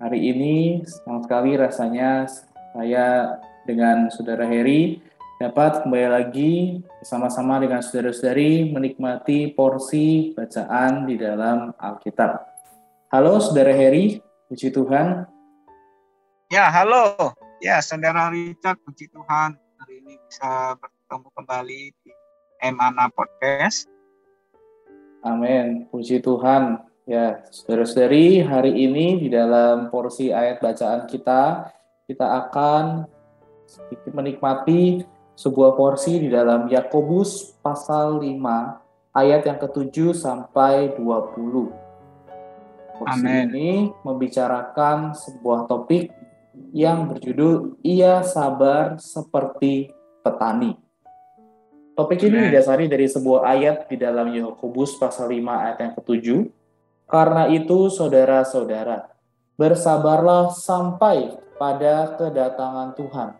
Hari ini senang sekali rasanya saya dengan Saudara Heri dapat kembali lagi bersama-sama dengan saudara-saudari menikmati porsi bacaan di dalam Alkitab. Halo Saudara Heri, puji Tuhan. Ya, halo. Ya, Saudara Richard, puji Tuhan. Hari ini bisa bertemu kembali di Emana Podcast. Amin, puji Tuhan. Ya, saudara-saudari, hari ini di dalam porsi ayat bacaan kita, kita akan menikmati sebuah porsi di dalam Yakobus pasal 5 ayat yang ke-7 sampai 20. Porsi Amen. ini membicarakan sebuah topik yang berjudul Ia sabar seperti petani. Topik ini didasari dari sebuah ayat di dalam Yakobus pasal 5 ayat yang ke-7 karena itu, saudara-saudara, bersabarlah sampai pada kedatangan Tuhan.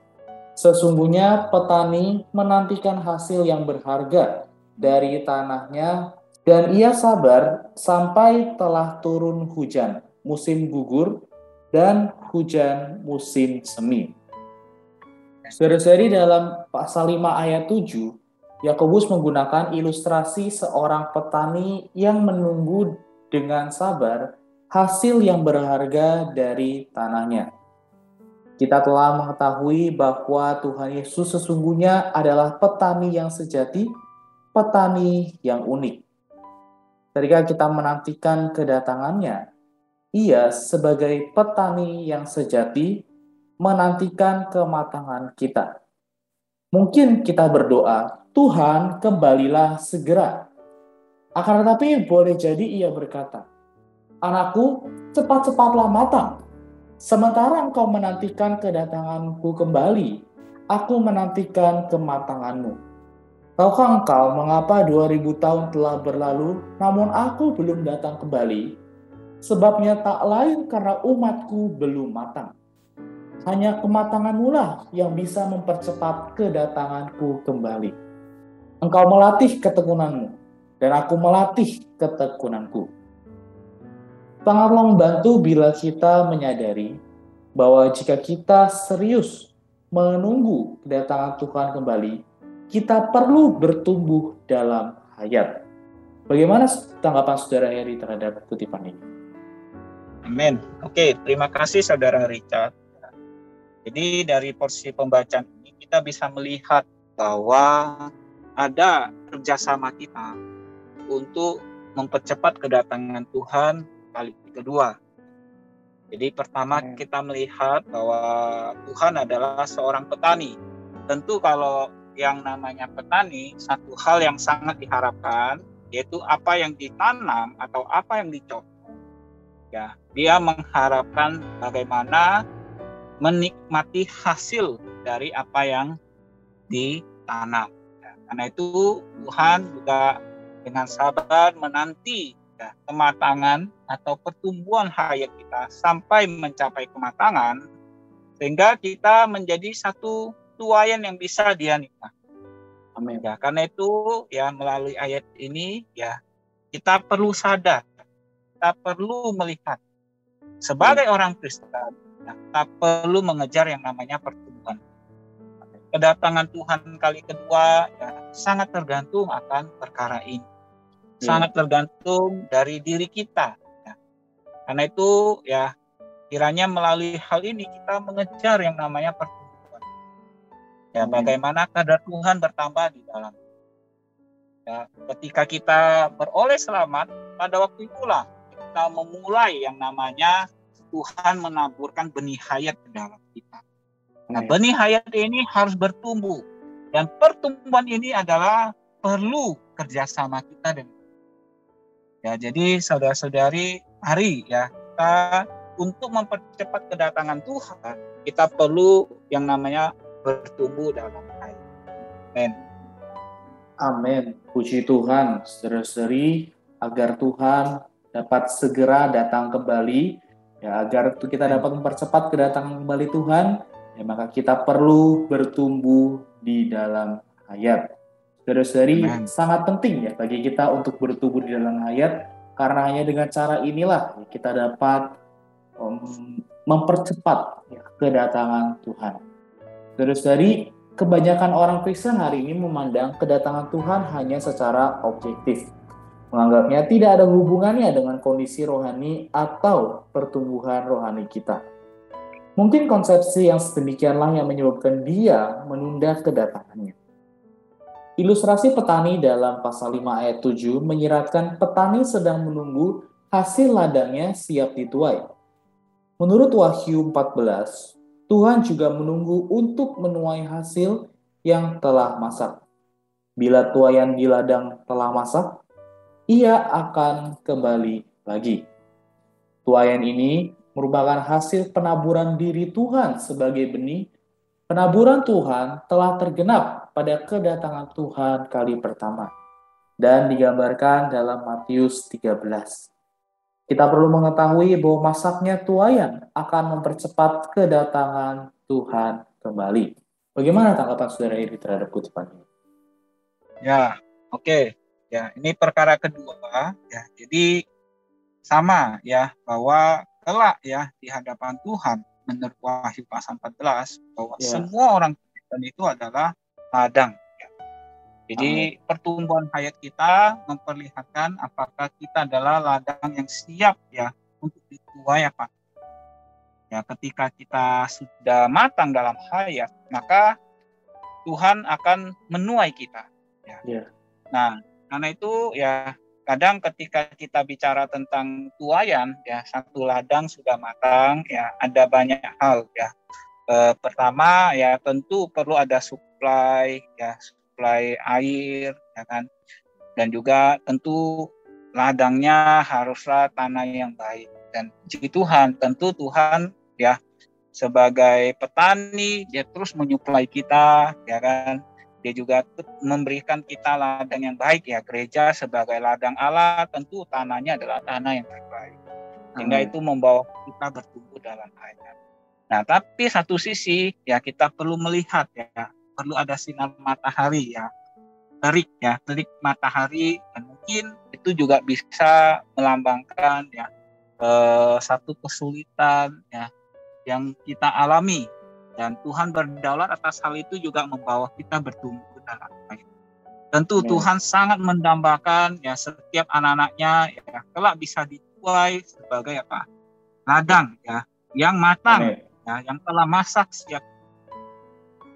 Sesungguhnya petani menantikan hasil yang berharga dari tanahnya dan ia sabar sampai telah turun hujan musim gugur dan hujan musim semi. Saudara-saudari dalam pasal 5 ayat 7, Yakobus menggunakan ilustrasi seorang petani yang menunggu dengan sabar hasil yang berharga dari tanahnya. Kita telah mengetahui bahwa Tuhan Yesus sesungguhnya adalah petani yang sejati, petani yang unik. Ketika kita menantikan kedatangannya, ia sebagai petani yang sejati menantikan kematangan kita. Mungkin kita berdoa, Tuhan kembalilah segera akan tetapi boleh jadi ia berkata, Anakku, cepat-cepatlah matang. Sementara engkau menantikan kedatanganku kembali, aku menantikan kematanganmu. Tahukah engkau mengapa 2000 tahun telah berlalu, namun aku belum datang kembali? Sebabnya tak lain karena umatku belum matang. Hanya kematanganmu lah yang bisa mempercepat kedatanganku kembali. Engkau melatih ketekunanmu, dan aku melatih ketekunanku. Sangatlah membantu bila kita menyadari bahwa jika kita serius menunggu kedatangan Tuhan kembali, kita perlu bertumbuh dalam hayat. Bagaimana tanggapan saudara Heri terhadap kutipan ini? Amin. Oke, terima kasih saudara Richard. Jadi dari porsi pembacaan ini kita bisa melihat bahwa ada kerjasama kita untuk mempercepat kedatangan Tuhan kali kedua. Jadi pertama kita melihat bahwa Tuhan adalah seorang petani. Tentu kalau yang namanya petani, satu hal yang sangat diharapkan yaitu apa yang ditanam atau apa yang dicopot. Ya, dia mengharapkan bagaimana menikmati hasil dari apa yang ditanam. Ya, karena itu Tuhan juga dengan sabar menanti ya, kematangan atau pertumbuhan hayat kita sampai mencapai kematangan sehingga kita menjadi satu tuayan yang bisa dia nikmati. Amin. Ya, karena itu ya melalui ayat ini ya kita perlu sadar, kita perlu melihat sebagai Amin. orang Kristen ya, kita perlu mengejar yang namanya pertumbuhan. Kedatangan Tuhan kali kedua ya sangat tergantung akan perkara ini hmm. sangat tergantung dari diri kita. Ya. Karena itu ya kiranya melalui hal ini kita mengejar yang namanya pertumbuhan. Ya hmm. bagaimana kadar Tuhan bertambah di dalam. Ya, ketika kita beroleh selamat pada waktu itulah kita memulai yang namanya Tuhan menaburkan benih hayat ke dalam kita. Nah, benih hayat ini harus bertumbuh dan pertumbuhan ini adalah perlu kerjasama kita dengan Ya, jadi saudara-saudari, mari ya kita untuk mempercepat kedatangan Tuhan, kita perlu yang namanya bertumbuh dalam air. Amin. Amin. Puji Tuhan, saudara-saudari, agar Tuhan dapat segera datang kembali, ya agar kita dapat mempercepat kedatangan kembali Tuhan, ya maka kita perlu bertumbuh di dalam hayat. Saudara-saudari, sangat penting ya bagi kita untuk bertumbuh di dalam hayat, karena hanya dengan cara inilah kita dapat um, mempercepat ya, kedatangan Tuhan. Terus dari kebanyakan orang Kristen hari ini memandang kedatangan Tuhan hanya secara objektif. Menganggapnya tidak ada hubungannya dengan kondisi rohani atau pertumbuhan rohani kita. Mungkin konsepsi yang sedemikianlah yang menyebabkan dia menunda kedatangannya. Ilustrasi petani dalam pasal 5 ayat 7 menyiratkan petani sedang menunggu hasil ladangnya siap dituai. Menurut Wahyu 14, Tuhan juga menunggu untuk menuai hasil yang telah masak. Bila tuayan di ladang telah masak, ia akan kembali lagi. Tuayan ini merupakan hasil penaburan diri Tuhan sebagai benih. Penaburan Tuhan telah tergenap pada kedatangan Tuhan kali pertama dan digambarkan dalam Matius 13. Kita perlu mengetahui bahwa masaknya tuayan akan mempercepat kedatangan Tuhan kembali. Bagaimana tanggapan saudara ini terhadap kutipan ini? Ya, oke. Okay. Ya, ini perkara kedua. Ya, jadi sama ya bahwa kelak ya di hadapan Tuhan menurut Wahyu pasal 14 bahwa ya. semua orang Kristen itu adalah ladang jadi Amin. pertumbuhan hayat kita memperlihatkan apakah kita adalah ladang yang siap ya untuk dituai apa. Ya, ketika kita sudah matang dalam hayat, maka Tuhan akan menuai kita. Ya. Yeah. Nah, karena itu ya kadang ketika kita bicara tentang tuayan ya satu ladang sudah matang ya ada banyak hal ya. E, pertama ya tentu perlu ada supply ya suplai air ya kan dan juga tentu ladangnya haruslah tanah yang baik dan puji Tuhan tentu Tuhan ya sebagai petani dia terus menyuplai kita ya kan dia juga memberikan kita ladang yang baik ya gereja sebagai ladang Allah tentu tanahnya adalah tanah yang terbaik sehingga Amin. itu membawa kita bertumbuh dalam hayat. Nah tapi satu sisi ya kita perlu melihat ya perlu ada sinar matahari ya terik ya terik matahari dan mungkin itu juga bisa melambangkan ya eh, satu kesulitan ya yang kita alami dan Tuhan berdaulat atas hal itu juga membawa kita bertumbuh dalam baik. Tentu Amen. Tuhan sangat mendambakan ya setiap anak-anaknya ya kelak bisa dituai sebagai apa ladang ya yang matang Amen. ya yang telah masak siap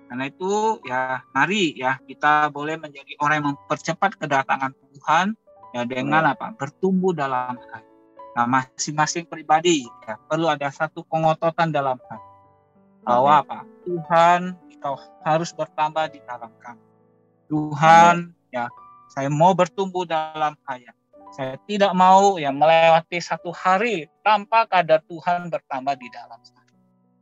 karena itu ya mari ya kita boleh menjadi orang yang mempercepat kedatangan Tuhan ya dengan apa? Bertumbuh dalam hati. Nah, masing-masing pribadi ya perlu ada satu pengototan dalam hati. Bahwa apa? Tuhan kau harus bertambah di dalam kami. Tuhan ya saya mau bertumbuh dalam hayat. Saya tidak mau ya melewati satu hari tanpa kadar Tuhan bertambah di dalam saya.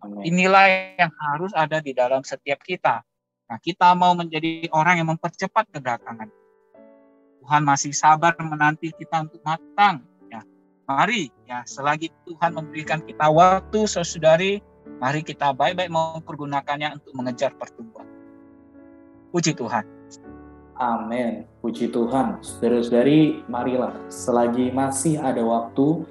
Inilah yang harus ada di dalam setiap kita. Nah, kita mau menjadi orang yang mempercepat kedatangan. Tuhan masih sabar menanti kita untuk matang. Ya, mari ya selagi Tuhan memberikan kita waktu, saudari, mari kita baik-baik mempergunakannya untuk mengejar pertumbuhan. Puji Tuhan. Amin. Puji Tuhan. Saudara-saudari, marilah selagi masih ada waktu,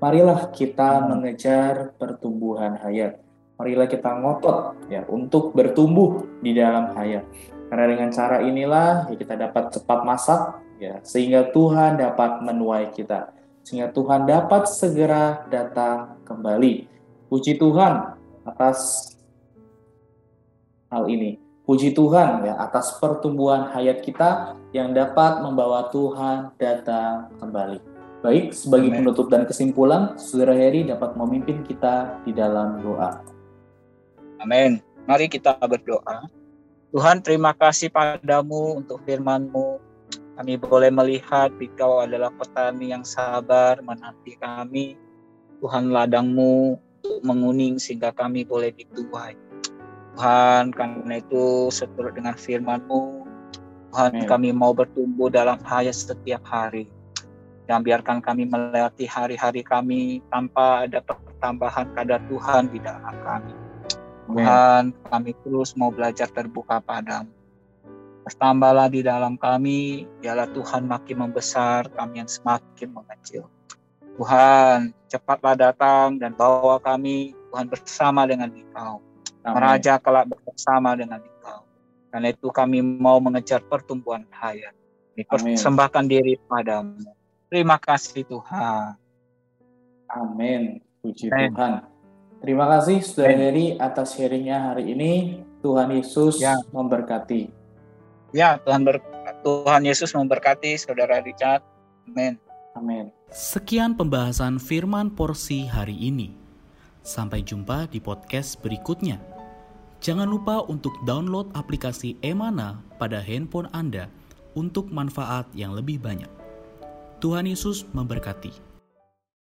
marilah kita mengejar pertumbuhan hayat marilah kita ngotot ya untuk bertumbuh di dalam hayat. Karena dengan cara inilah ya kita dapat cepat masak ya sehingga Tuhan dapat menuai kita. Sehingga Tuhan dapat segera datang kembali. Puji Tuhan atas hal ini. Puji Tuhan ya atas pertumbuhan hayat kita yang dapat membawa Tuhan datang kembali. Baik, sebagai penutup dan kesimpulan, Saudara Heri dapat memimpin kita di dalam doa. Amin. Mari kita berdoa. Tuhan terima kasih padamu untuk firman-Mu. Kami boleh melihat Engkau adalah petani yang sabar menanti kami. Tuhan ladangmu untuk menguning sehingga kami boleh dituai. Tuhan, karena itu seturut dengan firman-Mu, Tuhan Amen. kami mau bertumbuh dalam hayat setiap hari. Dan biarkan kami melewati hari-hari kami tanpa ada pertambahan kadar Tuhan di dalam kami. Tuhan, kami terus mau belajar terbuka padamu. Bertambahlah di dalam kami, dialah Tuhan makin membesar, kami yang semakin mengecil. Tuhan, cepatlah datang dan bawa kami, Tuhan bersama dengan Engkau. Meraja kelak bersama dengan Engkau. Karena itu kami mau mengejar pertumbuhan hayat. Persembahkan diri padamu. Terima kasih Tuhan. Amin. Puji Amen. Tuhan. Terima kasih Saudara Heri atas sharingnya hari ini. Tuhan Yesus ya. memberkati. Ya, Tuhan ber Tuhan Yesus memberkati Saudara Richard. Amin. Amin. Sekian pembahasan firman porsi hari ini. Sampai jumpa di podcast berikutnya. Jangan lupa untuk download aplikasi Emana pada handphone Anda untuk manfaat yang lebih banyak. Tuhan Yesus memberkati.